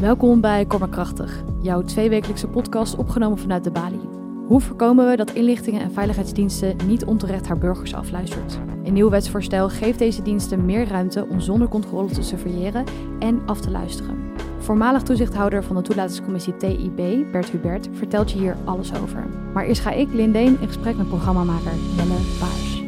Welkom bij Kom Krachtig, jouw tweewekelijkse podcast opgenomen vanuit de Bali. Hoe voorkomen we dat inlichtingen en veiligheidsdiensten niet onterecht haar burgers afluistert? Een nieuw wetsvoorstel geeft deze diensten meer ruimte om zonder controle te surveilleren en af te luisteren. Voormalig toezichthouder van de toelatingscommissie TIB, Bert Hubert, vertelt je hier alles over. Maar eerst ga ik, Lindeen, in gesprek met programmamaker Jelle Paars.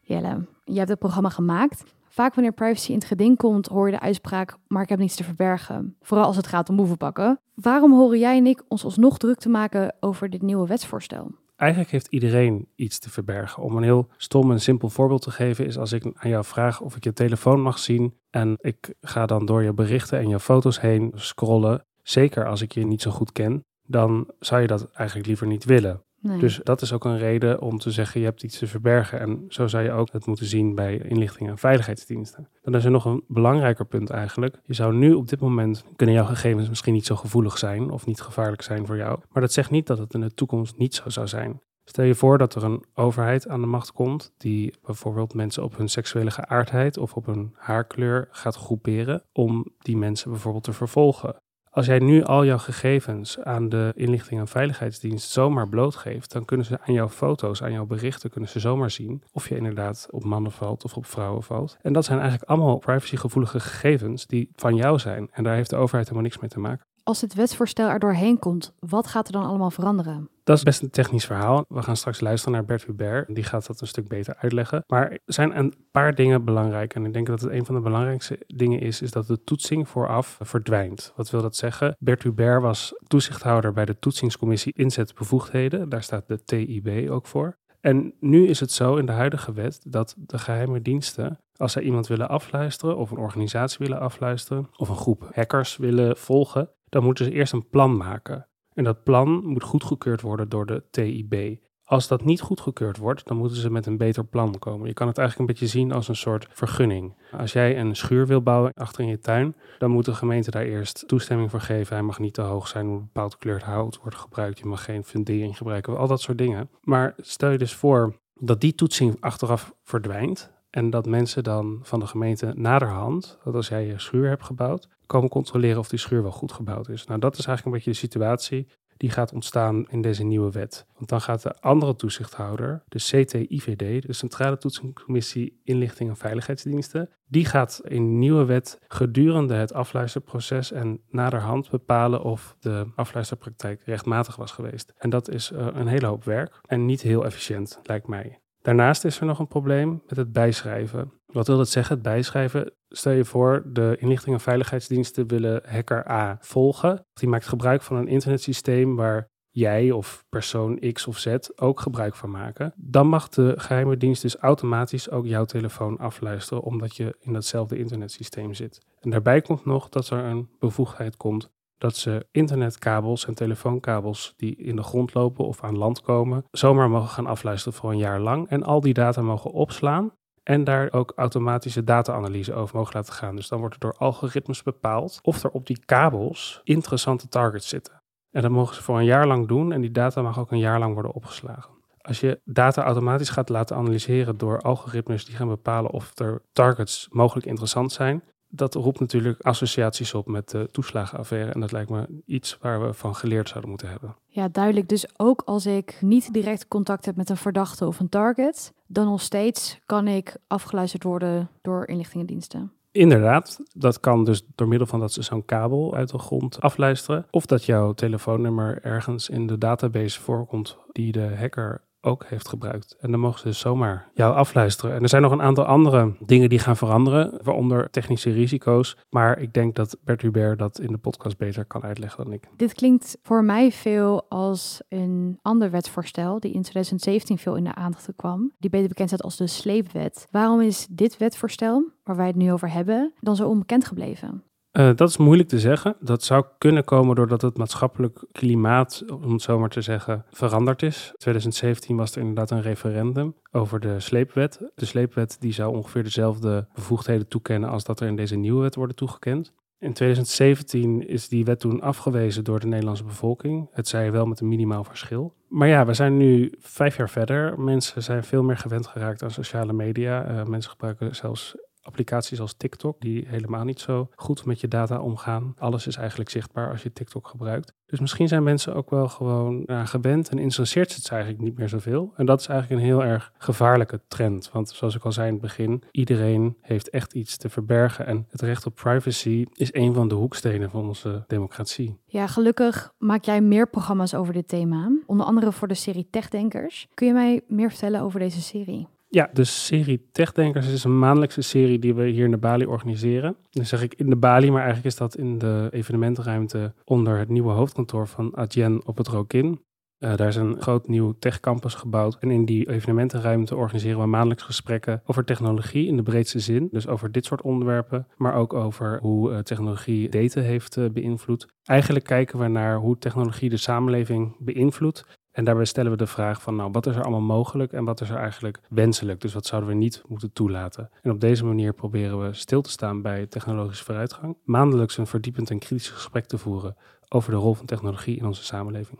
Jelle, je hebt het programma gemaakt. Vaak wanneer privacy in het geding komt, hoor je de uitspraak: maar ik heb niets te verbergen. Vooral als het gaat om boevenpakken. Waarom horen jij en ik ons alsnog druk te maken over dit nieuwe wetsvoorstel? Eigenlijk heeft iedereen iets te verbergen. Om een heel stom en simpel voorbeeld te geven, is als ik aan jou vraag of ik je telefoon mag zien en ik ga dan door je berichten en je foto's heen scrollen. Zeker als ik je niet zo goed ken, dan zou je dat eigenlijk liever niet willen. Dus dat is ook een reden om te zeggen, je hebt iets te verbergen. En zo zou je ook het moeten zien bij inlichting en veiligheidsdiensten. Dan is er nog een belangrijker punt eigenlijk. Je zou nu op dit moment, kunnen jouw gegevens misschien niet zo gevoelig zijn of niet gevaarlijk zijn voor jou. Maar dat zegt niet dat het in de toekomst niet zo zou zijn. Stel je voor dat er een overheid aan de macht komt die bijvoorbeeld mensen op hun seksuele geaardheid of op hun haarkleur gaat groeperen om die mensen bijvoorbeeld te vervolgen. Als jij nu al jouw gegevens aan de inlichting en veiligheidsdienst zomaar blootgeeft, dan kunnen ze aan jouw foto's, aan jouw berichten, kunnen ze zomaar zien of je inderdaad op mannen valt of op vrouwen valt. En dat zijn eigenlijk allemaal privacygevoelige gegevens die van jou zijn. En daar heeft de overheid helemaal niks mee te maken. Als het wetsvoorstel er doorheen komt, wat gaat er dan allemaal veranderen? Dat is best een technisch verhaal. We gaan straks luisteren naar Bert Hubert. Die gaat dat een stuk beter uitleggen. Maar er zijn een paar dingen belangrijk. En ik denk dat het een van de belangrijkste dingen is, is dat de toetsing vooraf verdwijnt. Wat wil dat zeggen? Bert Hubert was toezichthouder bij de toetsingscommissie inzetbevoegdheden. Daar staat de TIB ook voor. En nu is het zo in de huidige wet dat de geheime diensten, als zij iemand willen afluisteren of een organisatie willen afluisteren of een groep hackers willen volgen, dan moeten ze eerst een plan maken. En dat plan moet goedgekeurd worden door de TIB. Als dat niet goedgekeurd wordt, dan moeten ze met een beter plan komen. Je kan het eigenlijk een beetje zien als een soort vergunning. Als jij een schuur wil bouwen achter in je tuin, dan moet de gemeente daar eerst toestemming voor geven. Hij mag niet te hoog zijn, hoe bepaald gekleurd hout wordt gebruikt. Je mag geen fundering gebruiken, al dat soort dingen. Maar stel je dus voor dat die toetsing achteraf verdwijnt. En dat mensen dan van de gemeente naderhand, dat als jij je schuur hebt gebouwd, komen controleren of die schuur wel goed gebouwd is. Nou, dat is eigenlijk een beetje de situatie die gaat ontstaan in deze nieuwe wet. Want dan gaat de andere toezichthouder, de CTIVD, de Centrale Toetsingscommissie Inlichting en Veiligheidsdiensten, die gaat in de nieuwe wet gedurende het afluisterproces en naderhand bepalen of de afluisterpraktijk rechtmatig was geweest. En dat is uh, een hele hoop werk en niet heel efficiënt, lijkt mij. Daarnaast is er nog een probleem met het bijschrijven. Wat wil dat zeggen, het bijschrijven? Stel je voor, de inlichting en veiligheidsdiensten willen hacker A volgen. Die maakt gebruik van een internetsysteem waar jij of persoon X of Z ook gebruik van maken. Dan mag de geheime dienst dus automatisch ook jouw telefoon afluisteren, omdat je in datzelfde internetsysteem zit. En daarbij komt nog dat er een bevoegdheid komt dat ze internetkabels en telefoonkabels die in de grond lopen of aan land komen, zomaar mogen gaan afluisteren voor een jaar lang en al die data mogen opslaan en daar ook automatische data-analyse over mogen laten gaan. Dus dan wordt er door algoritmes bepaald of er op die kabels interessante targets zitten. En dat mogen ze voor een jaar lang doen en die data mag ook een jaar lang worden opgeslagen. Als je data automatisch gaat laten analyseren door algoritmes die gaan bepalen of er targets mogelijk interessant zijn, dat roept natuurlijk associaties op met de toeslagenaffaire. En dat lijkt me iets waar we van geleerd zouden moeten hebben. Ja, duidelijk. Dus ook als ik niet direct contact heb met een verdachte of een target, dan nog steeds kan ik afgeluisterd worden door inlichtingendiensten. Inderdaad, dat kan dus door middel van dat ze zo'n kabel uit de grond afluisteren. Of dat jouw telefoonnummer ergens in de database voorkomt die de hacker ook heeft gebruikt. En dan mogen ze zomaar jou afluisteren. En er zijn nog een aantal andere dingen die gaan veranderen, waaronder technische risico's. Maar ik denk dat Bert Hubert dat in de podcast beter kan uitleggen dan ik. Dit klinkt voor mij veel als een ander wetsvoorstel die in 2017 veel in de aandacht kwam, die beter bekend staat als de sleepwet. Waarom is dit wetsvoorstel, waar wij het nu over hebben, dan zo onbekend gebleven? Uh, dat is moeilijk te zeggen. Dat zou kunnen komen doordat het maatschappelijk klimaat, om het zo maar te zeggen, veranderd is. In 2017 was er inderdaad een referendum over de sleepwet. De sleepwet die zou ongeveer dezelfde bevoegdheden toekennen als dat er in deze nieuwe wet worden toegekend. In 2017 is die wet toen afgewezen door de Nederlandse bevolking. Het zij wel met een minimaal verschil. Maar ja, we zijn nu vijf jaar verder. Mensen zijn veel meer gewend geraakt aan sociale media. Uh, mensen gebruiken zelfs applicaties als TikTok, die helemaal niet zo goed met je data omgaan. Alles is eigenlijk zichtbaar als je TikTok gebruikt. Dus misschien zijn mensen ook wel gewoon ja, gewend en interesseert het eigenlijk niet meer zoveel. En dat is eigenlijk een heel erg gevaarlijke trend. Want zoals ik al zei in het begin, iedereen heeft echt iets te verbergen. En het recht op privacy is een van de hoekstenen van onze democratie. Ja, gelukkig maak jij meer programma's over dit thema. Onder andere voor de serie Techdenkers. Kun je mij meer vertellen over deze serie? Ja, de serie Techdenkers is een maandelijkse serie die we hier in de Bali organiseren. Dan zeg ik in de Bali, maar eigenlijk is dat in de evenementenruimte onder het nieuwe hoofdkantoor van Adyen op het Rokin. Uh, daar is een groot nieuw techcampus gebouwd. En in die evenementenruimte organiseren we maandelijks gesprekken over technologie in de breedste zin. Dus over dit soort onderwerpen, maar ook over hoe uh, technologie data heeft uh, beïnvloed. Eigenlijk kijken we naar hoe technologie de samenleving beïnvloedt en daarbij stellen we de vraag van, nou, wat is er allemaal mogelijk en wat is er eigenlijk wenselijk? Dus wat zouden we niet moeten toelaten? En op deze manier proberen we stil te staan bij technologische vooruitgang, maandelijks een verdiepend en kritisch gesprek te voeren over de rol van technologie in onze samenleving.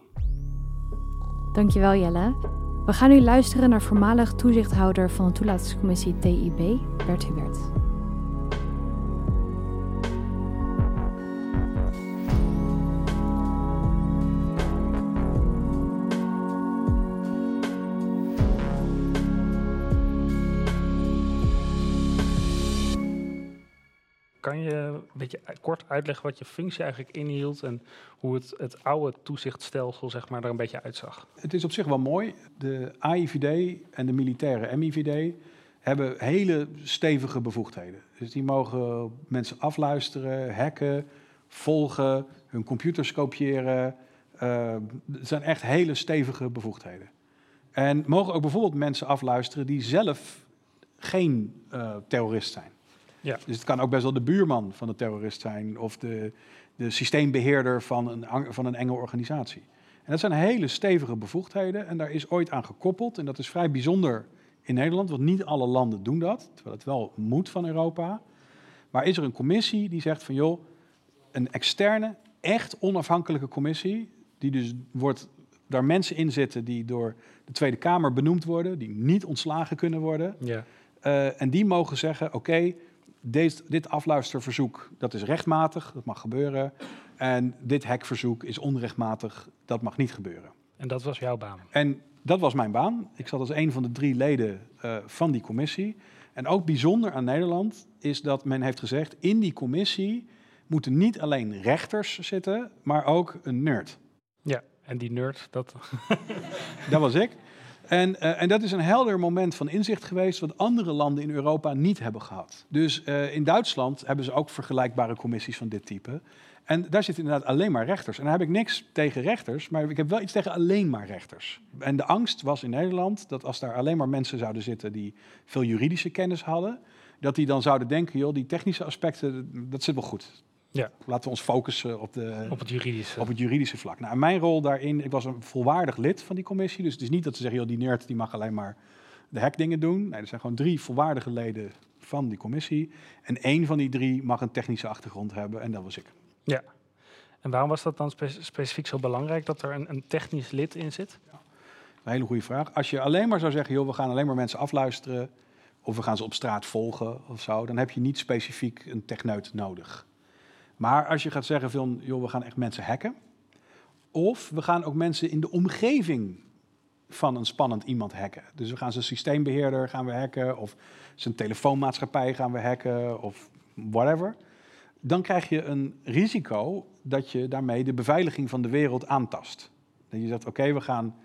Dankjewel Jelle. We gaan nu luisteren naar voormalig toezichthouder van de toelatingscommissie TIB, Bert Hubert. Kan je een beetje kort uitleggen wat je functie eigenlijk inhield en hoe het, het oude toezichtstelsel zeg maar, er een beetje uitzag? Het is op zich wel mooi. De AIVD en de militaire MIVD hebben hele stevige bevoegdheden. Dus die mogen mensen afluisteren, hacken, volgen, hun computers kopiëren. Uh, het zijn echt hele stevige bevoegdheden. En mogen ook bijvoorbeeld mensen afluisteren die zelf geen uh, terrorist zijn. Ja. Dus het kan ook best wel de buurman van de terrorist zijn of de, de systeembeheerder van een, van een enge organisatie. En dat zijn hele stevige bevoegdheden en daar is ooit aan gekoppeld. En dat is vrij bijzonder in Nederland, want niet alle landen doen dat, terwijl het wel moet van Europa. Maar is er een commissie die zegt van joh, een externe, echt onafhankelijke commissie, die dus wordt, daar mensen in zitten die door de Tweede Kamer benoemd worden, die niet ontslagen kunnen worden. Ja. Uh, en die mogen zeggen, oké, dit afluisterverzoek, dat is rechtmatig, dat mag gebeuren. En dit hackverzoek is onrechtmatig, dat mag niet gebeuren. En dat was jouw baan? En dat was mijn baan. Ik zat als een van de drie leden uh, van die commissie. En ook bijzonder aan Nederland is dat men heeft gezegd... in die commissie moeten niet alleen rechters zitten, maar ook een nerd. Ja, en die nerd, dat... dat was ik. En, uh, en, dat is een helder moment van inzicht geweest, wat andere landen in Europa niet hebben gehad. Dus uh, in Duitsland hebben ze ook vergelijkbare commissies van dit type. En daar zitten inderdaad alleen maar rechters. En daar heb ik niks tegen rechters, maar ik heb wel iets tegen alleen maar rechters. En de angst was in Nederland dat als daar alleen maar mensen zouden zitten die veel juridische kennis hadden, dat die dan zouden denken, joh, die technische aspecten, dat zit wel goed. Ja. Laten we ons focussen op, de, op, het juridische. op het juridische vlak. Nou, mijn rol daarin, ik was een volwaardig lid van die commissie. Dus het is niet dat ze zeggen, joh, die nerd die mag alleen maar de hackdingen doen. Nee, er zijn gewoon drie volwaardige leden van die commissie. En één van die drie mag een technische achtergrond hebben en dat was ik. Ja. En waarom was dat dan specifiek zo belangrijk dat er een, een technisch lid in zit? Ja. Een hele goede vraag. Als je alleen maar zou zeggen, joh, we gaan alleen maar mensen afluisteren... of we gaan ze op straat volgen of zo... dan heb je niet specifiek een techneut nodig. Maar als je gaat zeggen van, joh, we gaan echt mensen hacken. Of we gaan ook mensen in de omgeving van een spannend iemand hacken. Dus we gaan zijn systeembeheerder gaan we hacken, of zijn telefoonmaatschappij gaan we hacken, of whatever. Dan krijg je een risico dat je daarmee de beveiliging van de wereld aantast. Dat je zegt, oké, we gaan,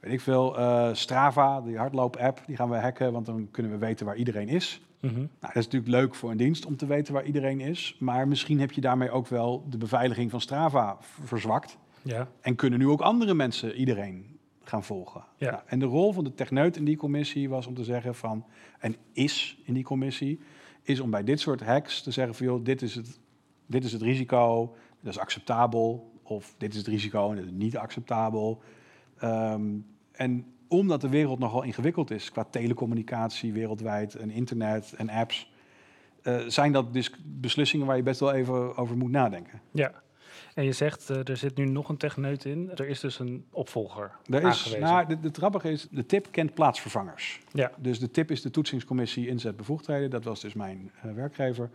weet ik veel, uh, Strava, die hardloop-app, die gaan we hacken, want dan kunnen we weten waar iedereen is. Nou, dat is natuurlijk leuk voor een dienst om te weten waar iedereen is. Maar misschien heb je daarmee ook wel de beveiliging van Strava verzwakt. Ja. En kunnen nu ook andere mensen iedereen gaan volgen. Ja. Nou, en de rol van de techneut in die commissie was om te zeggen van... en is in die commissie, is om bij dit soort hacks te zeggen van... joh, dit is het, dit is het risico, dat is acceptabel. Of dit is het risico en dat is niet acceptabel. Um, en omdat de wereld nogal ingewikkeld is qua telecommunicatie wereldwijd en internet en apps, uh, zijn dat dus beslissingen waar je best wel even over moet nadenken. Ja, En je zegt, uh, er zit nu nog een techneut in. Er is dus een opvolger er is, Nou, de, de trappige is, de tip kent plaatsvervangers. Ja. Dus de tip is de toetsingscommissie inzet bevoegdheden. Dat was dus mijn uh, werkgever.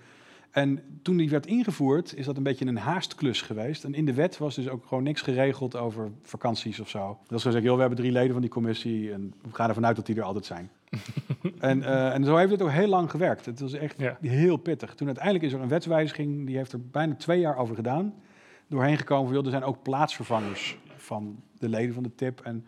En toen die werd ingevoerd, is dat een beetje een haastklus geweest. En in de wet was dus ook gewoon niks geregeld over vakanties of zo. Dat is gezegd, joh, we hebben drie leden van die commissie en we gaan ervan uit dat die er altijd zijn. en, uh, en zo heeft het ook heel lang gewerkt. Het was echt ja. heel pittig. Toen uiteindelijk is er een wetswijziging, die heeft er bijna twee jaar over gedaan. Doorheen gekomen van, joh, er zijn ook plaatsvervangers van de leden van de TIP. En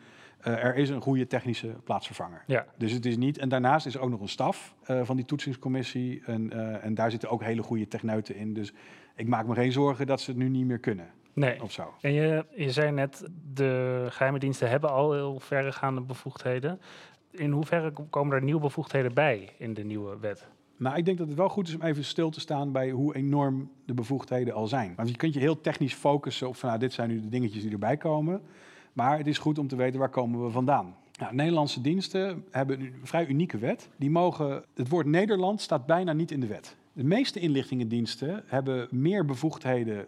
uh, er is een goede technische plaatsvervanger. Ja. Dus het is niet. En daarnaast is er ook nog een staf uh, van die toetsingscommissie. En, uh, en daar zitten ook hele goede techneuten in. Dus ik maak me geen zorgen dat ze het nu niet meer kunnen. Nee. Of zo. En je, je zei net, de geheime diensten hebben al heel verregaande bevoegdheden. In hoeverre komen er nieuwe bevoegdheden bij in de nieuwe wet? Nou, ik denk dat het wel goed is om even stil te staan bij hoe enorm de bevoegdheden al zijn. Want je kunt je heel technisch focussen op van nou, dit zijn nu de dingetjes die erbij komen. Maar het is goed om te weten waar komen we vandaan. Nou, Nederlandse diensten hebben een vrij unieke wet. Die mogen, het woord Nederland staat bijna niet in de wet. De meeste inlichtingendiensten hebben meer bevoegdheden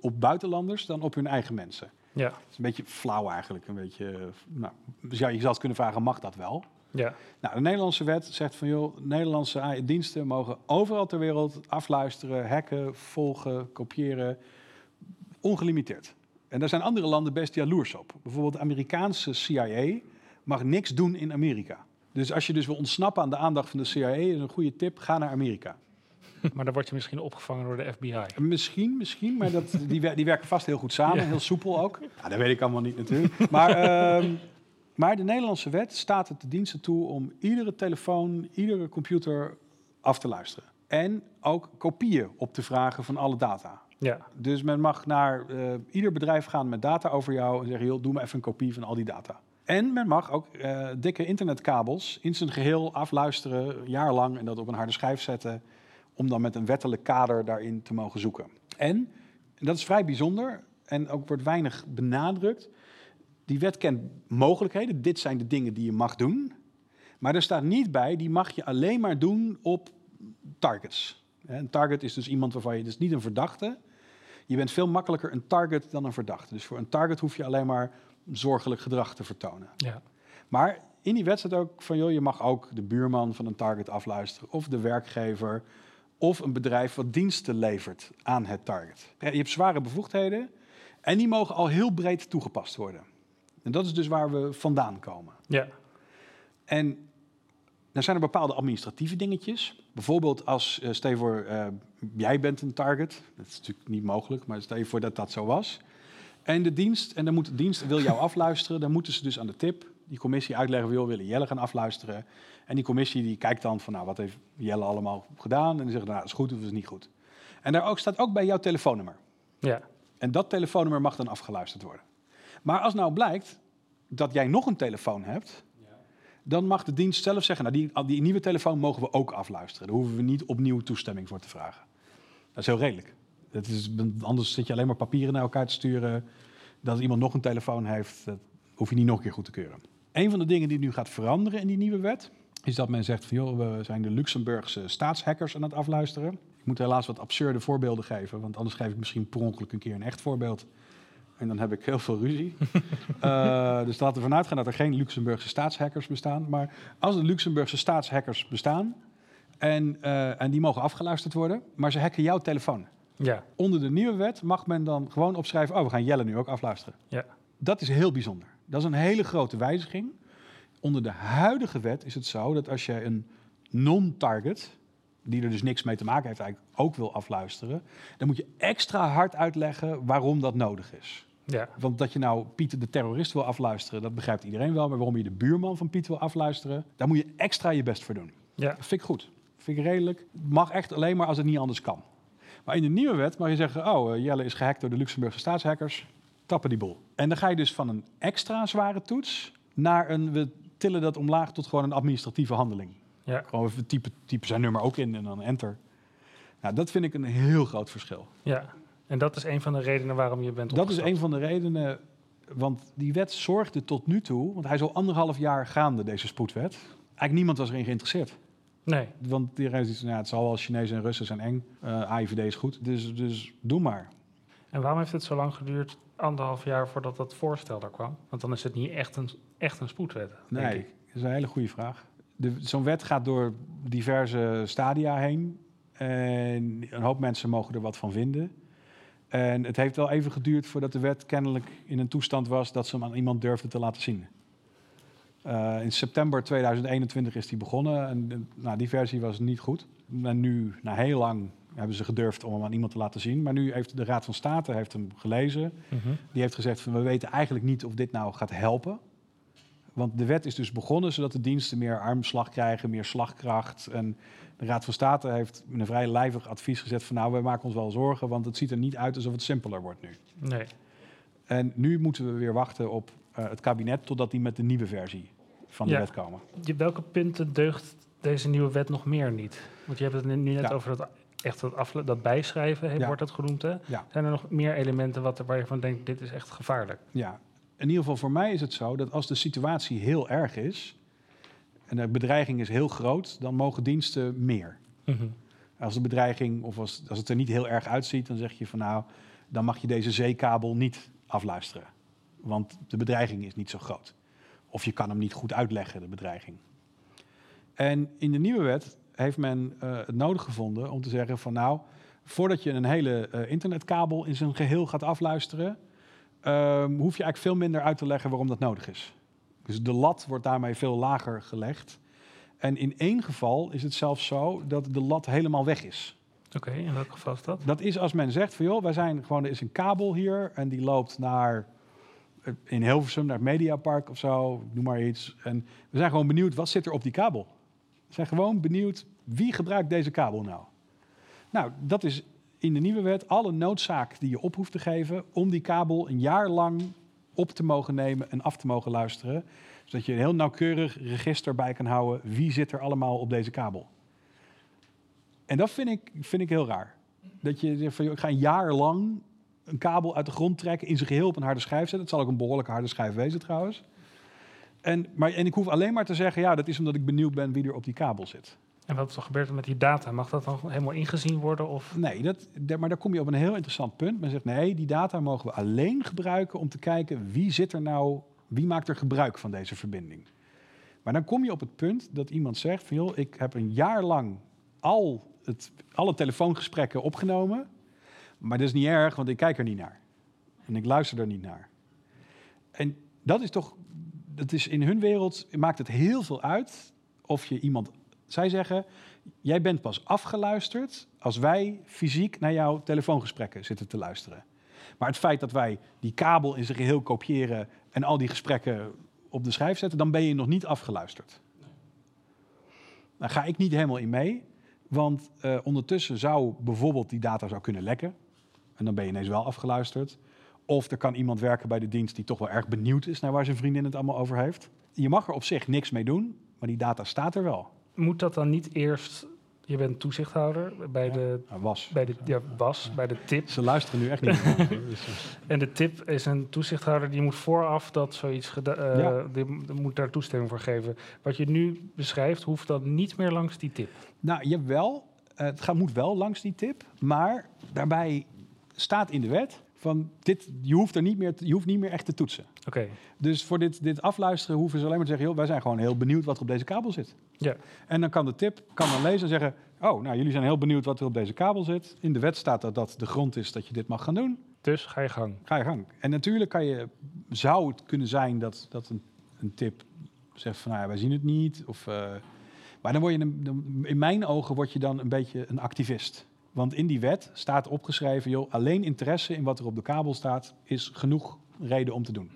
op buitenlanders dan op hun eigen mensen. Ja. Is een beetje flauw eigenlijk. Een beetje, nou, dus ja, je zou het kunnen vragen, mag dat wel? Ja. Nou, de Nederlandse wet zegt van, joh, Nederlandse diensten mogen overal ter wereld afluisteren, hacken, volgen, kopiëren, ongelimiteerd. En daar zijn andere landen best jaloers op. Bijvoorbeeld de Amerikaanse CIA mag niks doen in Amerika. Dus als je dus wil ontsnappen aan de aandacht van de CIA, is een goede tip, ga naar Amerika. Maar dan word je misschien opgevangen door de FBI. Misschien, misschien, maar dat, die, die werken vast heel goed samen, ja. heel soepel ook. Ja, dat weet ik allemaal niet natuurlijk. Maar, uh, maar de Nederlandse wet staat het de diensten toe om iedere telefoon, iedere computer af te luisteren. En ook kopieën op te vragen van alle data. Ja. Dus men mag naar uh, ieder bedrijf gaan met data over jou en zeggen: joh, doe me even een kopie van al die data. En men mag ook uh, dikke internetkabels in zijn geheel afluisteren, jaarlang, en dat op een harde schijf zetten, om dan met een wettelijk kader daarin te mogen zoeken. En, en dat is vrij bijzonder en ook wordt weinig benadrukt. Die wet kent mogelijkheden. Dit zijn de dingen die je mag doen. Maar er staat niet bij, die mag je alleen maar doen op targets. Een target is dus iemand waarvan je, dus niet een verdachte. Je bent veel makkelijker een target dan een verdachte. Dus voor een target hoef je alleen maar zorgelijk gedrag te vertonen. Ja. Maar in die wet staat ook van, joh, je mag ook de buurman van een target afluisteren, of de werkgever, of een bedrijf wat diensten levert aan het target. Je hebt zware bevoegdheden en die mogen al heel breed toegepast worden. En dat is dus waar we vandaan komen. Ja. En dan zijn er bepaalde administratieve dingetjes. Bijvoorbeeld als, uh, stel je voor, uh, jij bent een target. Dat is natuurlijk niet mogelijk, maar stel je voor dat dat zo was. En de dienst, en dan moet de dienst wil jou afluisteren. Dan moeten ze dus aan de tip die commissie uitleggen, wil willen Jelle gaan afluisteren. En die commissie die kijkt dan van, nou, wat heeft Jelle allemaal gedaan? En die zeggen, nou, is goed of is niet goed. En daar ook, staat ook bij jouw telefoonnummer. Ja. En dat telefoonnummer mag dan afgeluisterd worden. Maar als nou blijkt dat jij nog een telefoon hebt, dan mag de dienst zelf zeggen, nou, die, die nieuwe telefoon mogen we ook afluisteren. Daar hoeven we niet opnieuw toestemming voor te vragen. Dat is heel redelijk. Dat is, anders zit je alleen maar papieren naar elkaar te sturen. Dat iemand nog een telefoon heeft, dat hoef je niet nog een keer goed te keuren. Een van de dingen die nu gaat veranderen in die nieuwe wet, is dat men zegt van joh, we zijn de Luxemburgse staatshackers aan het afluisteren. Ik moet helaas wat absurde voorbeelden geven, want anders geef ik misschien per ongeluk een keer een echt voorbeeld. En dan heb ik heel veel ruzie. uh, dus laten we vanuit gaan dat er geen Luxemburgse staatshackers bestaan. Maar als de Luxemburgse staatshackers bestaan en, uh, en die mogen afgeluisterd worden, maar ze hacken jouw telefoon. Ja. Onder de nieuwe wet mag men dan gewoon opschrijven, oh we gaan Jelle nu ook afluisteren. Ja. Dat is heel bijzonder. Dat is een hele grote wijziging. Onder de huidige wet is het zo dat als je een non-target, die er dus niks mee te maken heeft, eigenlijk ook wil afluisteren, dan moet je extra hard uitleggen waarom dat nodig is. Ja. Want dat je nou Pieter de terrorist wil afluisteren, dat begrijpt iedereen wel. Maar waarom je de buurman van Piet wil afluisteren, daar moet je extra je best voor doen. Ja. Dat vind ik goed. Vind ik redelijk. Mag echt alleen maar als het niet anders kan. Maar in de nieuwe wet mag je zeggen, oh, Jelle is gehackt door de Luxemburgse staatshackers. Tappen die boel. En dan ga je dus van een extra zware toets naar een, we tillen dat omlaag tot gewoon een administratieve handeling. Ja. Gewoon even typen, typen zijn nummer ook in en dan enter. Nou, dat vind ik een heel groot verschil. Ja, en dat is een van de redenen waarom je bent Dat is een van de redenen, want die wet zorgde tot nu toe, want hij is al anderhalf jaar gaande, deze spoedwet. Eigenlijk niemand was erin geïnteresseerd. Nee. Want iedereen zegt, nou, het zal wel Chinezen en Russen zijn eng. Uh, AIVD is goed, dus, dus doe maar. En waarom heeft het zo lang geduurd, anderhalf jaar, voordat dat voorstel er kwam? Want dan is het niet echt een, echt een spoedwet, denk Nee, ik. dat is een hele goede vraag. Zo'n wet gaat door diverse stadia heen. En een hoop mensen mogen er wat van vinden. En het heeft wel even geduurd voordat de wet kennelijk in een toestand was dat ze hem aan iemand durfde te laten zien. Eh, in september 2021 is die begonnen en nou, die versie was niet goed. En nu, na heel lang, hebben ze gedurfd om hem aan iemand te laten zien. Maar nu heeft de Raad van State heeft hem gelezen. Mhm. Die heeft gezegd van we weten eigenlijk niet of dit nou gaat helpen. Want de wet is dus begonnen zodat de diensten meer armslag krijgen, meer slagkracht. En de Raad van State heeft een vrij lijvig advies gezet van nou, wij maken ons wel zorgen, want het ziet er niet uit alsof het simpeler wordt nu. Nee. En nu moeten we weer wachten op eh, het kabinet totdat die met de nieuwe versie van de Ja. wet komen. Welke punten deugt deze nieuwe wet nog meer niet? Want je hebt het nu net Ja. over dat, echt dat, afle- dat bijschrijven, Ja. wordt het genoemd. Hè? Ja. Zijn er nog meer elementen wat waar je van denkt, dit is echt gevaarlijk? Ja, in ieder geval voor mij is het zo dat als de situatie heel erg is en de bedreiging is heel groot, dan mogen diensten meer. Als de bedreiging, of als, als het er niet heel erg uitziet, dan zeg je van nou, dan mag je deze zeekabel niet afluisteren. Want de bedreiging is niet zo groot. Of je kan hem niet goed uitleggen, de bedreiging. En in de nieuwe wet heeft men eh, het nodig gevonden om te zeggen van nou, voordat je een hele eh, internetkabel in zijn geheel gaat afluisteren, ehm, hoef je eigenlijk veel minder uit te leggen waarom dat nodig is. Dus de lat wordt daarmee veel lager gelegd. En in één geval is het zelfs zo dat de lat helemaal weg is. Oké, in welk geval is dat? Dat is als men zegt van joh, wij zijn gewoon, er is een kabel hier en die loopt naar eh, in Hilversum, naar het Mediapark of zo, noem maar iets. En we zijn gewoon benieuwd, wat zit er op die kabel? We zijn gewoon benieuwd, wie gebruikt deze kabel nou? Nou, dat is in de nieuwe wet alle noodzaak die je op hoeft te geven om die kabel een jaar lang op te mogen nemen en af te mogen luisteren. Zodat je een heel nauwkeurig register bij kan houden, wie zit er allemaal op deze kabel. En dat vind ik, vind ik heel raar. Dat je zegt van, ik ga een jaar lang een kabel uit de grond trekken, in zijn geheel op een harde schijf zetten. Het zal ook een behoorlijke harde schijf wezen trouwens. En, maar, en ik hoef alleen maar te zeggen, ja, dat is omdat ik benieuwd ben wie er op die kabel zit. En wat gebeurt er met die data? Mag dat dan helemaal ingezien worden? Of? Nee, dat- maar daar kom je op een heel interessant punt. Men zegt, nee, die data mogen we alleen gebruiken om te kijken wie zit er nou, wie maakt er gebruik van deze verbinding. Maar dan kom je op het punt dat iemand zegt van, joh, ik heb een jaar lang al het, alle telefoongesprekken opgenomen, maar dat is niet erg, want ik kijk er niet naar. En ik luister er niet naar. En dat is toch, dat is in hun wereld, maakt het heel veel uit of je iemand, zij zeggen, jij bent pas afgeluisterd als wij fysiek naar jouw telefoongesprekken zitten te luisteren. Maar het feit dat wij die kabel in zijn geheel kopiëren en al die gesprekken op de schijf zetten, dan ben je nog niet afgeluisterd. Daar ga ik niet helemaal in mee, want eh, ondertussen zou bijvoorbeeld die data zou kunnen lekken. En dan ben je ineens wel afgeluisterd. Of er kan iemand werken bij de dienst die toch wel erg benieuwd is naar waar zijn vriendin het allemaal over heeft. Je mag er op zich niks mee doen, maar die data staat er wel. Moet dat dan niet eerst... Je bent toezichthouder bij de... Was. Bij de ja, was, bij de tip. Ze luisteren nu echt niet. Dus, eh, En de tip is een toezichthouder die moet vooraf dat zoiets gedaan. Ja. die moet daar toestemming voor geven. Wat je nu beschrijft, hoeft dan niet meer langs die tip. Nou, jawel. Eh, het gaat, moet wel langs die tip. Maar daarbij staat in de wet van dit, je hoeft er niet meer, je hoeft niet meer echt te toetsen. Oké. Dus voor dit, dit afluisteren hoeven ze alleen maar te zeggen, joh, wij zijn gewoon heel benieuwd wat er op deze kabel zit. Ja. En dan kan de tip kan dan lezen en zeggen, oh, nou jullie zijn heel benieuwd wat er op deze kabel zit. In de wet staat dat dat de grond is dat je dit mag gaan doen. Dus ga je gang. Ga je gang. En natuurlijk kan je, zou het kunnen zijn dat, dat een, een tip zegt van, nou ja, wij zien het niet. Of, eh, maar dan word je, een, in mijn ogen word je dan een beetje een activist. Want in die wet staat opgeschreven, joh, alleen interesse in wat er op de kabel staat is genoeg reden om te doen.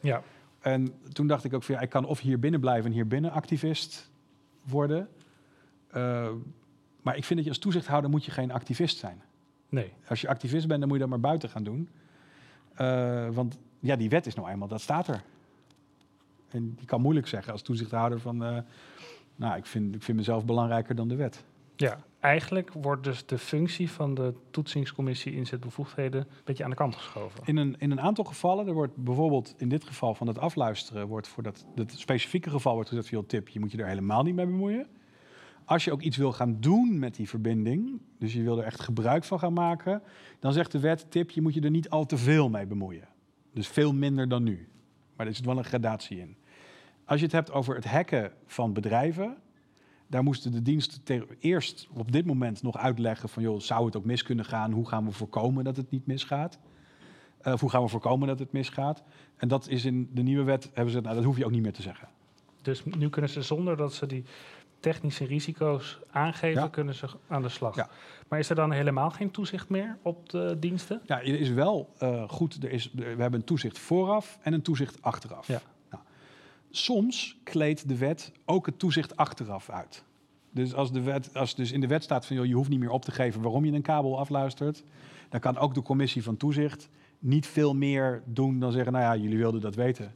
Ja. En toen dacht ik ook van, ja, ik kan of hier binnen blijven en hier binnen activist worden. Eh, maar ik vind dat je als toezichthouder moet je geen activist zijn. Nee. Als je activist bent, dan moet je dat maar buiten gaan doen. Eh, want ja, die wet is nou eenmaal, dat staat er. En je kan moeilijk zeggen als toezichthouder van... eh, nou, ik vind, ik vind mezelf belangrijker dan de wet. Ja. Eigenlijk wordt dus de functie van de toetsingscommissie inzetbevoegdheden een beetje aan de kant geschoven. In een, in een aantal gevallen, er wordt bijvoorbeeld in dit geval van het afluisteren... wordt voor dat, specifieke geval wordt gezegd joh, tip, je moet je er helemaal niet mee bemoeien. Als je ook iets wil gaan doen met die verbinding, dus je wil er echt gebruik van gaan maken, dan zegt de wet, tip, je moet je er niet al te veel mee bemoeien. Dus veel minder dan nu. Maar er zit wel een gradatie in. Als je het hebt over het hacken van bedrijven, daar moesten de diensten eerst op dit moment nog uitleggen van, joh, zou het ook mis kunnen gaan? Hoe gaan we voorkomen dat het niet misgaat? Uh, of hoe gaan we voorkomen dat het misgaat? En dat is in de nieuwe wet, hebben ze, nou, dat hoef je ook niet meer te zeggen. Dus nu kunnen ze zonder dat ze die technische risico's aangeven, kunnen ze aan de slag. Ja. Maar is er dan helemaal geen toezicht meer op de diensten? Ja, er is wel uh, goed. Er is, we hebben een toezicht vooraf en een toezicht achteraf. Ja. Soms kleedt de wet ook het toezicht achteraf uit. Dus als, de wet, als dus in de wet staat van joh, je hoeft niet meer op te geven waarom je een kabel afluistert, dan kan ook de commissie van toezicht niet veel meer doen dan zeggen, nou ja, jullie wilden dat weten.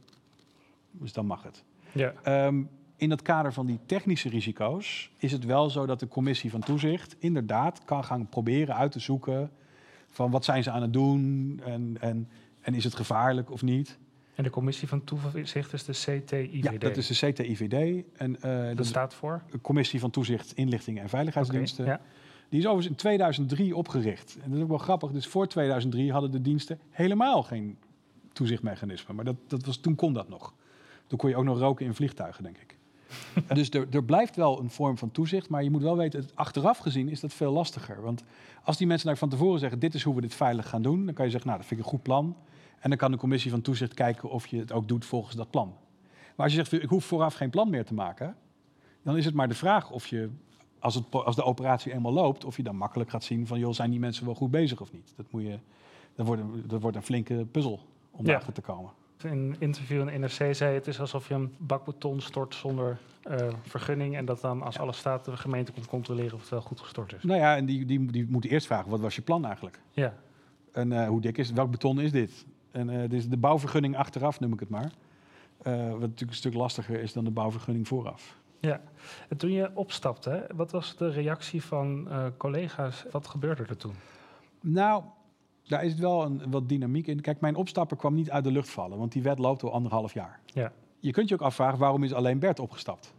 Dus dan mag het. Ja. Ehm, in het kader van die technische risico's is het wel zo dat de commissie van toezicht inderdaad kan gaan proberen uit te zoeken van wat zijn ze aan het doen en, en, en is het gevaarlijk of niet. En de commissie van toezicht is de CTIVD? Ja, dat is de CTIVD. En, uh, dat staat voor? De Commissie van Toezicht, Inlichtingen en Veiligheidsdiensten. ja. Die is overigens in 2003 opgericht. En dat is ook wel grappig. Dus voor 2003 hadden de diensten helemaal geen toezichtmechanisme. Maar dat, dat was, toen kon dat nog. Toen kon je ook nog roken in vliegtuigen, denk ik. dus er, er, blijft wel een vorm van toezicht. Maar je moet wel weten, achteraf gezien is dat veel lastiger. Want als die mensen nou van tevoren zeggen... dit is hoe we dit veilig gaan doen... dan kan je zeggen, nou, dat vind ik een goed plan. En dan kan de commissie van toezicht kijken of je het ook doet volgens dat plan. Maar als je zegt, ik hoef vooraf geen plan meer te maken... dan is het maar de vraag of je als, het, als de operatie eenmaal loopt, of je dan makkelijk gaat zien van, joh, zijn die mensen wel goed bezig of niet? Dat, moet je, dat, wordt, een, dat wordt een flinke puzzel om ja. te komen. In een interview in NRC zei het is alsof je een bakbeton stort zonder uh, vergunning. En dat dan als alles staat de gemeente komt controleren of het wel goed gestort is. Nou ja, en die, die, die moeten eerst vragen, wat was je plan eigenlijk? Ja. En uh, hoe dik is het? Welk beton is dit? En uh, dus de bouwvergunning achteraf noem ik het maar. wat natuurlijk een stuk lastiger is dan de bouwvergunning vooraf. Ja, en toen je opstapte, wat was de reactie van uh, collega's? Wat gebeurde er toen? Nou, daar is wel een, wat dynamiek in. Kijk, mijn opstapper kwam niet uit de lucht vallen, want die wet loopt al anderhalf jaar. Ja. Je kunt je ook afvragen, waarom is alleen Bert opgestapt?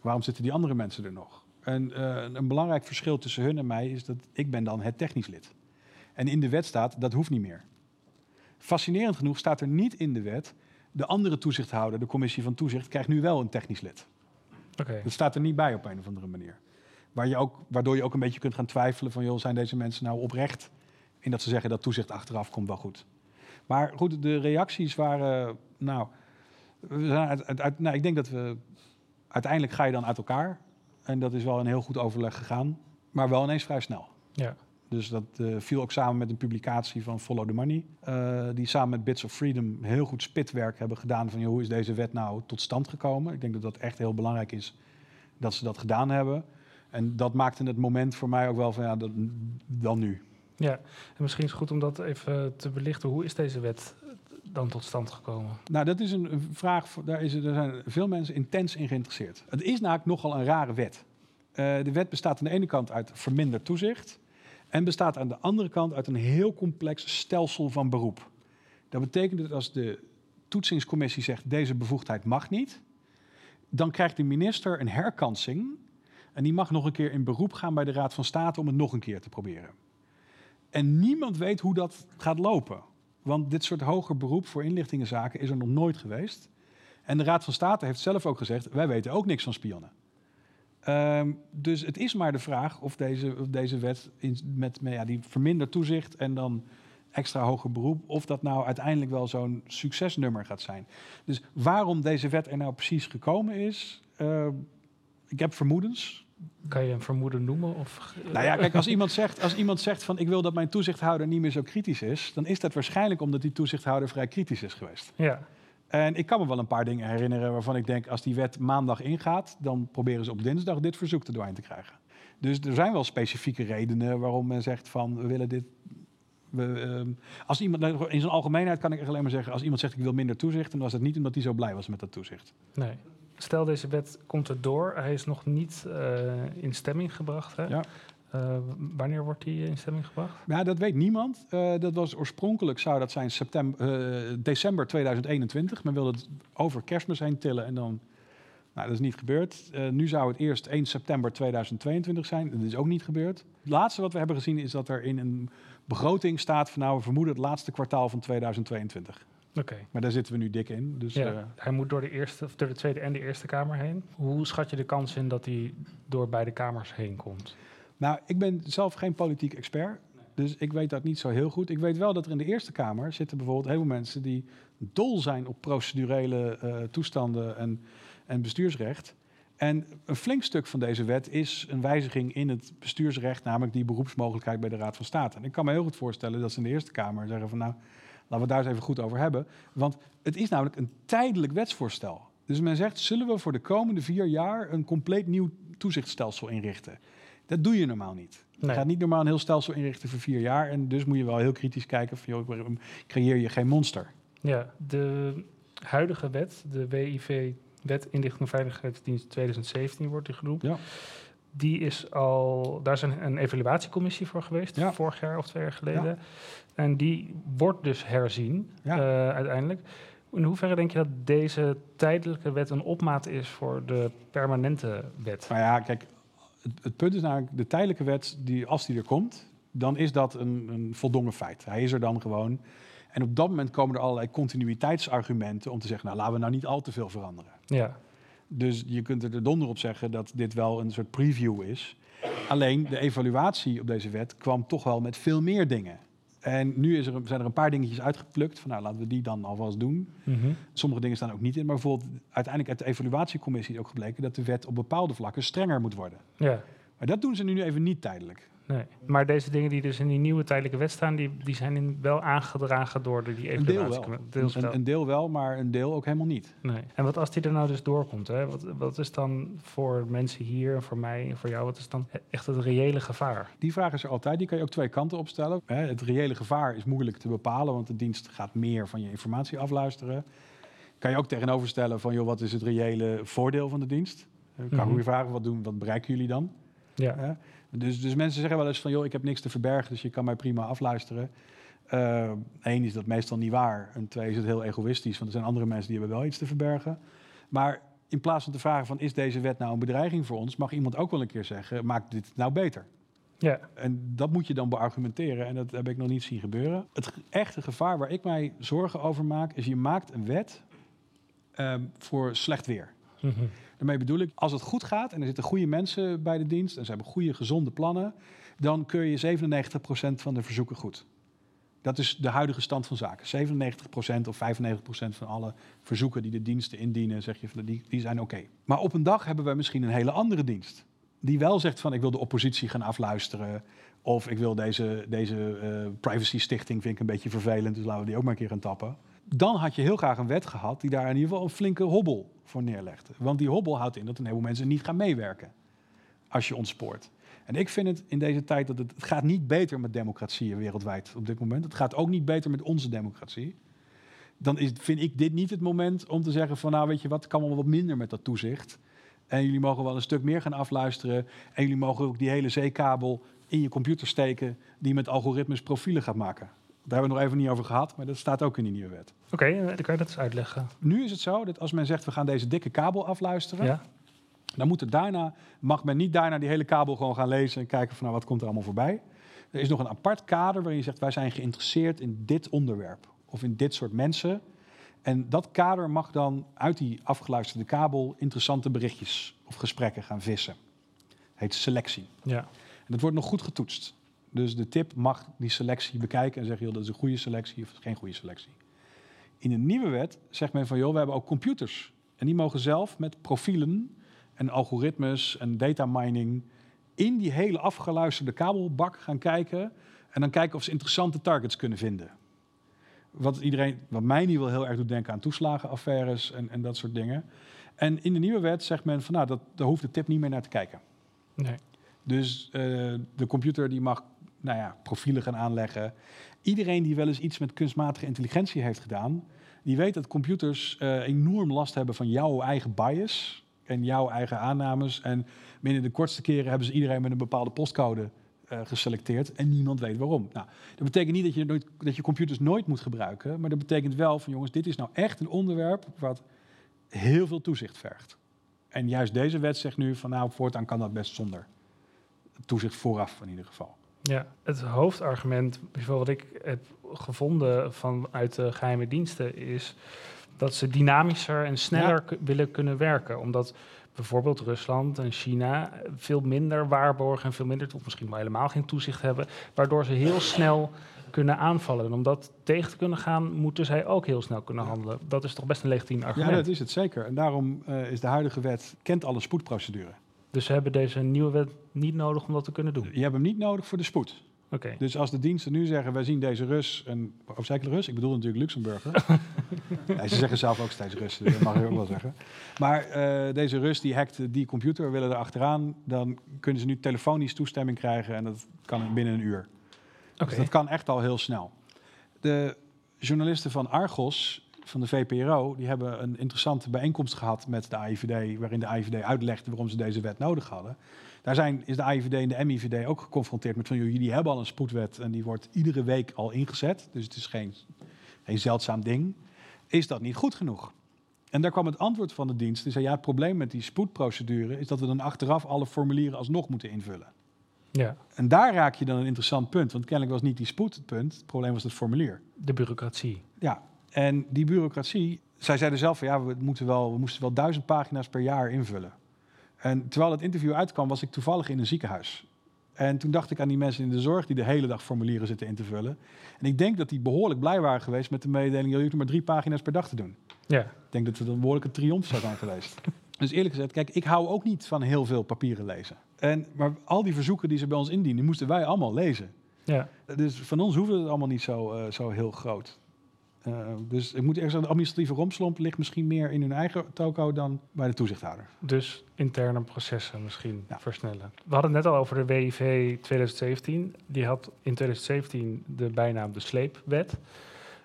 Waarom zitten die andere mensen er nog? En uh, een belangrijk verschil tussen hun en mij is dat ik ben dan het technisch lid. En in de wet staat, dat hoeft niet meer. Fascinerend genoeg staat er niet in de wet... de andere toezichthouder, de commissie van toezicht... krijgt nu wel een technisch lid. Okay. Dat staat er niet bij op een of andere manier. Waar je ook, waardoor je ook een beetje kunt gaan twijfelen van... Joh, zijn deze mensen nou oprecht in dat ze zeggen dat toezicht achteraf komt wel goed. Maar goed, de reacties waren... Nou, we zijn uit, uit, nou ik denk dat we... Uiteindelijk ga je dan uit elkaar. En dat is wel een heel goed overleg gegaan. Maar wel ineens vrij snel. Ja. Dus dat uh, viel ook samen met een publicatie van Follow the Money. Uh, die samen met Bits of Freedom heel goed spitwerk hebben gedaan van joh, hoe is deze wet nou tot stand gekomen. Ik denk dat dat echt heel belangrijk is dat ze dat gedaan hebben. En dat maakte het moment voor mij ook wel van ja, dat, dan nu. Ja, en misschien is het goed om dat even te belichten. Hoe is deze wet dan tot stand gekomen? Nou, dat is een vraag, daar, is, er zijn veel mensen intens in geïnteresseerd. Het is namelijk nogal een rare wet. Uh, de wet bestaat aan de ene kant uit verminderd toezicht. En bestaat aan de andere kant uit een heel complex stelsel van beroep. Dat betekent dat als de toetsingscommissie zegt deze bevoegdheid mag niet, dan krijgt de minister een herkansing en die mag nog een keer in beroep gaan bij de Raad van State om het nog een keer te proberen. En niemand weet hoe dat gaat lopen. Want dit soort hoger beroep voor inlichtingenzaken is er nog nooit geweest. En de Raad van State heeft zelf ook gezegd: wij weten ook niks van spionnen. Um, dus het is maar de vraag of deze, of deze wet in, met, met ja, die verminderd toezicht en dan extra hoger beroep, of dat nou uiteindelijk wel zo'n succesnummer gaat zijn. Dus waarom deze wet er nou precies gekomen is, uh, ik heb vermoedens. Kan je een vermoeden noemen? Of... Nou ja, kijk, als iemand, zegt, als iemand zegt van ik wil dat mijn toezichthouder niet meer zo kritisch is, dan is dat waarschijnlijk omdat die toezichthouder vrij kritisch is geweest. Ja. En ik kan me wel een paar dingen herinneren waarvan ik denk, als die wet maandag ingaat, dan proberen ze op dinsdag dit verzoek er doorheen te krijgen. Dus er zijn wel specifieke redenen waarom men zegt van we willen dit. We, uh, als iemand, nou, in zijn algemeenheid kan ik alleen maar zeggen, als iemand zegt ik wil minder toezicht, dan was het niet omdat hij zo blij was met dat toezicht. Nee. Stel deze wet komt er door, hij is nog niet uh, in stemming gebracht. Hè? Ja. Uh, wanneer wordt die in stemming gebracht? Ja, dat weet niemand. Uh, dat was oorspronkelijk zou dat zijn september, uh, december 2021. Men wilde het over kerstmis heen tillen en dan Nou, dat is niet gebeurd. Nu zou het eerst 1 september 2022 zijn. Dat is ook niet gebeurd. Het laatste wat we hebben gezien is dat er in een begroting staat van nou, we vermoeden het laatste kwartaal van 2022. Oké. Maar daar zitten we nu dik in. Dus, ja, uh, hij moet door de, eerste, of door de Tweede en de Eerste Kamer heen. Hoe schat je de kans in dat hij door beide kamers heen komt? Nou, ik ben zelf geen politiek expert. Dus ik weet dat niet zo heel goed. Ik weet wel dat er in de Eerste Kamer zitten bijvoorbeeld heel veel mensen die dol zijn op procedurele uh, toestanden en, en bestuursrecht. En een flink stuk van deze wet is een wijziging in het bestuursrecht, namelijk die beroepsmogelijkheid bij de Raad van State. En ik kan me heel goed voorstellen dat ze in de Eerste Kamer zeggen van nou, laten we daar eens even goed over hebben. Want het is namelijk een tijdelijk wetsvoorstel. Dus men zegt, zullen we voor de komende vier jaar een compleet nieuw toezichtstelsel inrichten? Dat doe je normaal niet. Je gaat niet normaal een heel stelsel inrichten voor vier jaar. En dus moet je wel heel kritisch kijken van, joh, creëer je geen monster. Ja, de huidige wet, de WIV, Wet Inlichting en Veiligheidsdienst 2017 wordt die genoemd. Ja. Die is al, daar is een, een evaluatiecommissie voor geweest, vorig jaar of twee jaar geleden. Ja. En die wordt dus herzien uh, uiteindelijk. In hoeverre denk je dat deze tijdelijke wet een opmaat is voor de permanente wet? Nou ja, kijk, het, het punt is namelijk, de tijdelijke wet, die, als die er komt, dan is dat een, een voldongen feit. Hij is er dan gewoon. En op dat moment komen er allerlei continuïteitsargumenten om te zeggen, nou laten we nou niet al te veel veranderen. Ja. Dus je kunt er donder op zeggen dat dit wel een soort preview is. Alleen de evaluatie op deze wet kwam toch wel met veel meer dingen. En nu is er, zijn er een paar dingetjes uitgeplukt. Van nou, laten we die dan alvast doen. Mhm. Sommige dingen staan ook niet in. Maar bijvoorbeeld, uiteindelijk uit de evaluatiecommissie is ook gebleken dat de wet op bepaalde vlakken strenger moet worden. Ja. Maar dat doen ze nu even niet tijdelijk. Nee. Maar deze dingen die dus in die nieuwe tijdelijke wet staan, die, die zijn wel aangedragen door de, die evaluatie. Een deel wel. Een, een, deel wel, maar een deel ook helemaal niet. Nee. En wat als die er nou dus doorkomt? Hè? Wat, wat is dan voor mensen hier, voor mij en voor jou, wat is dan echt het reële gevaar? Die vraag is er altijd. Die kan je ook twee kanten opstellen. Het reële gevaar is moeilijk te bepalen, want de dienst gaat meer van je informatie afluisteren. Kan je ook tegenoverstellen van, joh, wat is het reële voordeel van de dienst? Kan mm -hmm. je vragen, wat, doen, wat bereiken jullie dan? Ja. Dus, dus mensen zeggen wel eens van, joh, ik heb niks te verbergen, dus je kan mij prima afluisteren. Eén uh, is dat meestal niet waar. En twee is het heel egoïstisch, want er zijn andere mensen die hebben wel iets te verbergen. Maar in plaats van te vragen van, is deze wet nou een bedreiging voor ons, mag iemand ook wel een keer zeggen, maakt dit nou beter? Ja. En dat moet je dan beargumenteren en dat heb ik nog niet zien gebeuren. Het echte gevaar waar ik mij zorgen over maak, is je maakt een wet uh, voor slecht weer. Mm Daarmee bedoel ik, als het goed gaat en er zitten goede mensen bij de dienst en ze hebben goede, gezonde plannen, dan keur je 97% van de verzoeken goed. Dat is de huidige stand van zaken. 97% of 95% van alle verzoeken die de diensten indienen, zeg je, die, die zijn oké. Maar op een dag hebben we misschien een hele andere dienst. Die wel zegt van ik wil de oppositie gaan afluisteren. Of ik wil deze, deze uh, privacy stichting vind ik een beetje vervelend, dus laten we die ook maar een keer gaan tappen dan had je heel graag een wet gehad die daar in ieder geval een flinke hobbel voor neerlegde. Want die hobbel houdt in dat een heleboel mensen niet gaan meewerken als je ontspoort. En ik vind het in deze tijd dat het, het gaat niet beter met democratieën wereldwijd op dit moment. Het gaat ook niet beter met onze democratie. Dan is, vind ik dit niet het moment om te zeggen van nou weet je wat, kan wel wat minder met dat toezicht. En jullie mogen wel een stuk meer gaan afluisteren. En jullie mogen ook die hele zeekabel in je computer steken die met algoritmes profielen gaat maken. Daar hebben we nog even niet over gehad, maar dat staat ook in die nieuwe wet. Oké, eh, dan kan je dat eens uitleggen. Nu is het zo dat als men zegt we gaan deze dikke kabel afluisteren, ja. dan moet daarna, mag men niet daarna die hele kabel gewoon gaan lezen en kijken van nou wat komt er allemaal voorbij. Er is nog een apart kader waarin je zegt wij zijn geïnteresseerd in dit onderwerp of in dit soort mensen. En dat kader mag dan uit die afgeluisterde kabel interessante berichtjes of gesprekken gaan vissen. Dat heet selectie. Ja. En dat wordt nog goed getoetst. Dus de tip mag die selectie bekijken en zeggen, joh, dat is een goede selectie of geen goede selectie. In de nieuwe wet zegt men van, joh, we hebben ook computers. En die mogen zelf met profielen en algoritmes en data mining in die hele afgeluisterde kabelbak gaan kijken en dan kijken of ze interessante targets kunnen vinden. Wat, iedereen, wat mij niet wel heel erg doet denken aan toeslagenaffaires en, en dat soort dingen. En in de nieuwe wet zegt men van nou, dat, daar hoeft de tip niet meer naar te kijken. Nee. Dus uh, de computer die mag nou ja, profielen gaan aanleggen. Iedereen die wel eens iets met kunstmatige intelligentie heeft gedaan, die weet dat computers uh, enorm last hebben van jouw eigen bias en jouw eigen aannames. En binnen de kortste keren hebben ze iedereen met een bepaalde postcode uh, geselecteerd en niemand weet waarom. Nou, dat betekent niet dat je, nooit, dat je computers nooit moet gebruiken, maar dat betekent wel van jongens, dit is nou echt een onderwerp wat heel veel toezicht vergt. En juist deze wet zegt nu van nou, voortaan kan dat best zonder toezicht vooraf in ieder geval. Ja, het hoofdargument, bijvoorbeeld wat ik heb gevonden vanuit de geheime diensten, is dat ze dynamischer en sneller willen kunnen werken. Omdat bijvoorbeeld Rusland en China veel minder waarborgen en veel minder, of misschien wel helemaal geen toezicht hebben, waardoor ze heel snel kunnen aanvallen. En om dat tegen te kunnen gaan, moeten zij ook heel snel kunnen handelen. Dat is toch best een legitiem argument. Ja, dat is het zeker. En daarom uh, is de huidige wet, kent alle spoedprocedure. Dus ze hebben deze nieuwe wet niet nodig om dat te kunnen doen? Je hebt hem niet nodig voor de spoed. Okay. Dus als de diensten nu zeggen, wij zien deze Rus, en of zeker Rus, ik bedoel natuurlijk Luxemburger. ze zeggen zelf ook steeds Rus, dat mag je ook wel zeggen. Maar uh, deze Rus die hackt die computer, willen er achteraan, dan kunnen ze nu telefonisch toestemming krijgen en dat kan binnen een uur. Okay. Dus dat kan echt al heel snel. De journalisten van Argos, van de VPRO, die hebben een interessante bijeenkomst gehad met de AIVD, waarin de AIVD uitlegde waarom ze deze wet nodig hadden. Daar zijn, is de AIVD en de MIVD ook geconfronteerd met van jullie hebben al een spoedwet en die wordt iedere week al ingezet. Dus het is geen, geen zeldzaam ding. Is dat niet goed genoeg? En daar kwam het antwoord van de dienst. Die zei ja, het probleem met die spoedprocedure is dat we dan achteraf alle formulieren alsnog moeten invullen. Ja. En daar raak je dan een interessant punt. Want kennelijk was niet die spoed het punt. Het probleem was het formulier. De bureaucratie. Ja, en die bureaucratie. Zij zeiden zelf van ja, we, moeten wel, we moesten wel duizend pagina's per jaar invullen. En terwijl het interview uitkwam, was ik toevallig in een ziekenhuis. En toen dacht ik aan die mensen in de zorg die de hele dag formulieren zitten in te vullen. En ik denk dat die behoorlijk blij waren geweest met de mededeling: je hoeft maar drie pagina's per dag te doen. Ja. Ik denk dat het een behoorlijke triomf zou zijn geweest. Dus eerlijk gezegd, kijk, ik hou ook niet van heel veel papieren lezen. En, maar al die verzoeken die ze bij ons indienen, moesten wij allemaal lezen. Ja. Dus van ons hoefde het allemaal niet zo, uh, zo heel groot. Uh, dus ik moet eerst zeggen, de administratieve romslomp ligt misschien meer in hun eigen toko dan bij de toezichthouder. Dus interne processen misschien ja. versnellen. We hadden het net al over de WIV 2017. Die had in 2017 de bijnaam de sleepwet.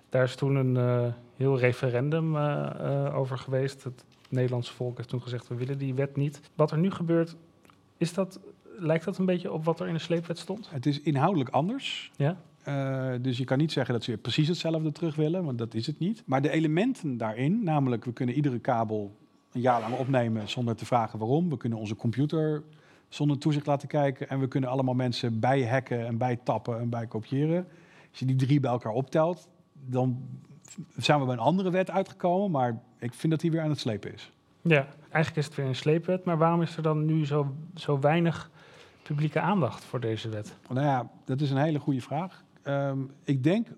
Daar is toen een uh, heel referendum uh, over geweest. Het Nederlandse volk heeft toen gezegd, we willen die wet niet. Wat er nu gebeurt, is dat, lijkt dat een beetje op wat er in de sleepwet stond? Het is inhoudelijk anders. Ja? Uh, dus je kan niet zeggen dat ze precies hetzelfde terug willen, want dat is het niet. Maar de elementen daarin, namelijk we kunnen iedere kabel een jaar lang opnemen zonder te vragen waarom. We kunnen onze computer zonder toezicht laten kijken. En we kunnen allemaal mensen bijhacken en bijtappen en bijkopiëren. Als je die drie bij elkaar optelt, dan zijn we bij een andere wet uitgekomen. Maar ik vind dat die weer aan het slepen is. Ja, eigenlijk is het weer een sleepwet. Maar waarom is er dan nu zo, zo weinig publieke aandacht voor deze wet? Nou ja, dat is een hele goede vraag. Um, ik denk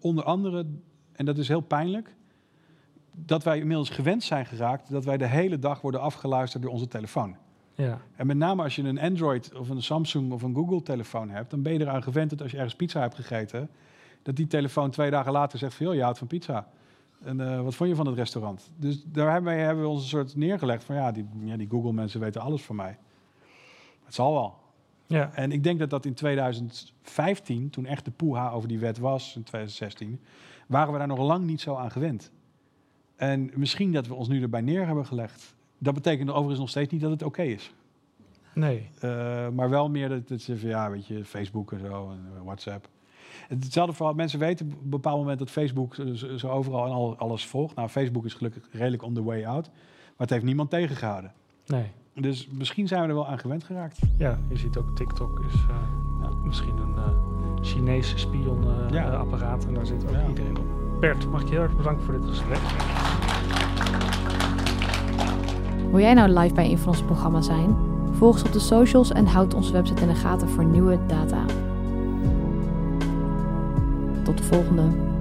onder andere, en dat is heel pijnlijk, dat wij inmiddels gewend zijn geraakt dat wij de hele dag worden afgeluisterd door onze telefoon. Ja. En met name als je een Android of een Samsung of een Google telefoon hebt, dan ben je eraan gewend dat als je ergens pizza hebt gegeten, dat die telefoon twee dagen later zegt van, joh, je houdt van pizza. En uh, wat vond je van het restaurant? Dus daarmee hebben we ons een soort neergelegd van, ja, die, ja, die Google-mensen weten alles van mij. Het zal wel. Ja. En ik denk dat dat in 2015, toen echt de poeha over die wet was, in 2016, waren we daar nog lang niet zo aan gewend. En misschien dat we ons nu erbij neer hebben gelegd. Dat betekent overigens nog steeds niet dat het oké is. Nee. Uh, maar wel meer dat het van, ja, weet je, Facebook en zo, en uh, WhatsApp. Hetzelfde vooral, mensen weten op een bepaald moment dat Facebook zo, zo overal en al, alles volgt. Nou, Facebook is gelukkig redelijk on the way out. Maar het heeft niemand tegengehouden. Nee. Dus misschien zijn we er wel aan gewend geraakt. Ja, je ziet ook TikTok is uh, ja, misschien een uh, Chinese spionapparaat. Ja. en daar zit ook ja. iedereen op. Bert, mag ik je heel erg bedanken voor dit gesprek. Wil jij nou live bij een van onze programma's zijn? Volg ons op de socials en houd onze website in de gaten voor nieuwe data. Tot de volgende.